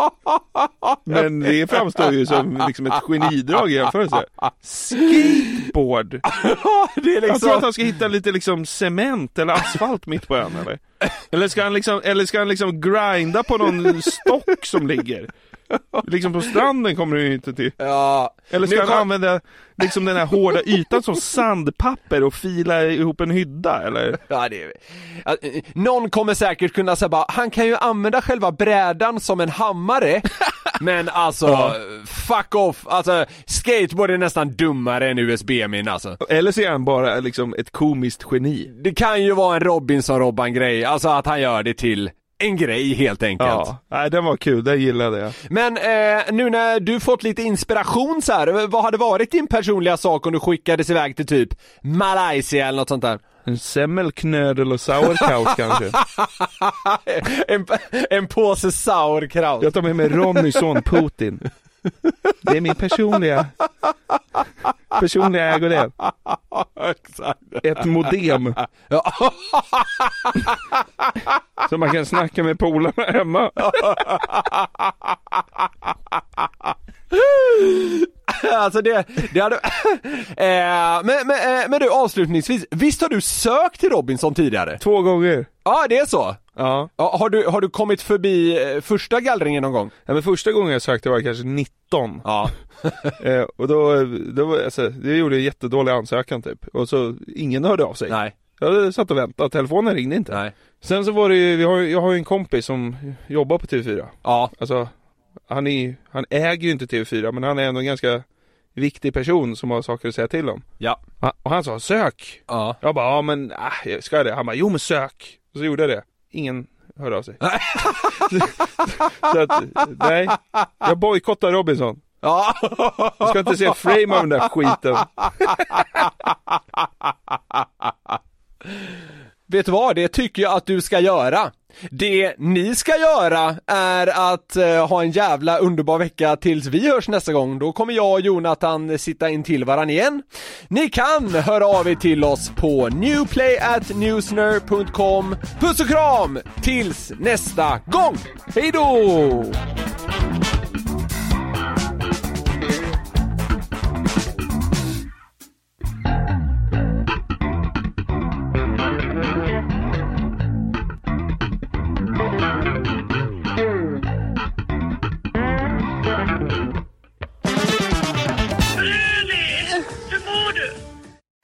E: Men det framstår ju som liksom ett genidrag i jämförelse. Skateboard!
D: det är
E: Jag tror att
D: liksom...
E: han ska hitta lite liksom cement eller asfalt mitt på ön eller? Eller ska han liksom, eller ska han liksom grinda på någon stock som ligger? Liksom på stranden kommer du ju inte till.
D: Ja.
E: Eller ska
D: Nu
E: han
D: kom-
E: använda liksom den här hårda ytan som sandpapper och fila ihop en hydda eller?
D: Ja, det är... ja, Någon kommer säkert kunna säga bara, han kan ju använda själva brädan som en hammare. Men alltså, fuck off. Alltså, skateboard är nästan dummare än USB-min alltså.
E: Eller så är han bara liksom ett komiskt geni.
D: Det kan ju vara en Robinson-Robban-grej, alltså att han gör det till en grej helt enkelt.
E: Ja, nej den var kul, den gillade jag.
D: Men eh, nu när du fått lite inspiration så här, vad hade varit din personliga sak om du skickades iväg till typ Malaysia eller något sånt där?
E: En semmelknödel och sauerkraut kanske.
D: en, en påse sauerkraut.
E: Jag tar med mig Ronnys son Putin. Det är min personliga, personliga ägodel.
D: Exakt.
E: Ett modem.
D: Ja.
E: Så man kan snacka med polarna hemma.
D: alltså det, det hade... eh, men, men, eh, men du avslutningsvis, visst har du sökt till Robinson tidigare?
E: Två gånger.
D: Ja, det är så?
E: Ja.
D: Ja, har, du, har du kommit förbi eh, första gallringen någon gång?
E: ja men första gången jag sökte var jag kanske 19.
D: Ja.
E: Eh, och då, då var, alltså, det gjorde en jättedålig ansökan typ. Och så, ingen hörde av sig.
D: Nej.
E: Jag satt och väntade, telefonen ringde inte.
D: Nej.
E: Sen så var det ju, vi har, jag har ju en kompis som jobbar på TV4.
D: Ja.
E: Alltså, han, är, han äger ju inte TV4 men han är ändå en ganska viktig person som har saker att säga till om.
D: Ja.
E: Och han sa sök!
D: Ja.
E: Jag bara, ja men, äh, jag ska det? Han bara, jo men sök! Och så gjorde jag det. Ingen hörde av sig. så att, nej. Jag bojkottar Robinson.
D: Ja.
E: Jag ska inte se frame av den där skiten.
D: Vet du vad? Det tycker jag att du ska göra. Det ni ska göra är att eh, ha en jävla underbar vecka tills vi hörs nästa gång. Då kommer jag och Jonathan sitta in till varann igen. Ni kan höra av er till oss på newplayatnewsner.com. Puss och kram tills nästa gång! Hej då!